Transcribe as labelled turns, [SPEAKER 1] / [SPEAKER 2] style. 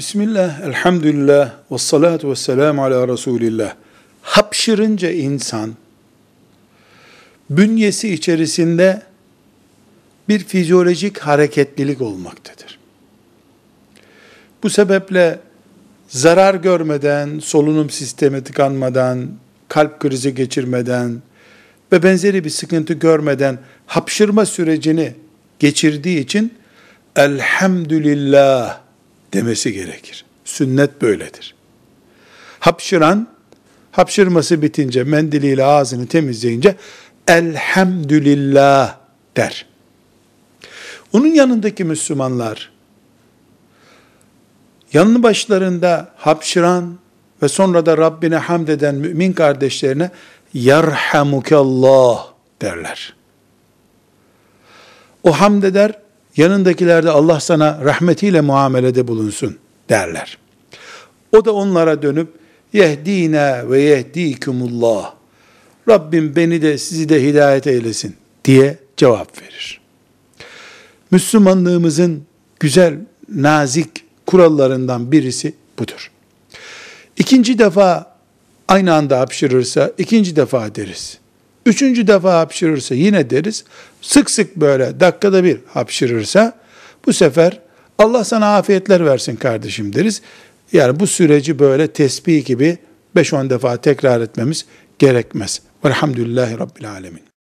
[SPEAKER 1] Bismillah, elhamdülillah, ve salatu ve selamu ala Resulillah. Hapşırınca insan, bünyesi içerisinde bir fizyolojik hareketlilik olmaktadır. Bu sebeple zarar görmeden, solunum sistemi tıkanmadan, kalp krizi geçirmeden ve benzeri bir sıkıntı görmeden hapşırma sürecini geçirdiği için elhamdülillah demesi gerekir. Sünnet böyledir. Hapşıran, hapşırması bitince mendiliyle ağzını temizleyince elhamdülillah der. Onun yanındaki Müslümanlar, yanı başlarında hapşıran ve sonra da Rabbine hamd eden mümin kardeşlerine yarhamukallah derler. O hamd eder, yanındakiler de Allah sana rahmetiyle muamelede bulunsun derler. O da onlara dönüp yehdina ve yehdikumullah. Rabbim beni de sizi de hidayet eylesin diye cevap verir. Müslümanlığımızın güzel, nazik kurallarından birisi budur. İkinci defa aynı anda hapşırırsa ikinci defa deriz. Üçüncü defa hapşırırsa yine deriz. Sık sık böyle dakikada bir hapşırırsa bu sefer Allah sana afiyetler versin kardeşim deriz. Yani bu süreci böyle tesbih gibi 5-10 defa tekrar etmemiz gerekmez. Velhamdülillahi Rabbil Alemin.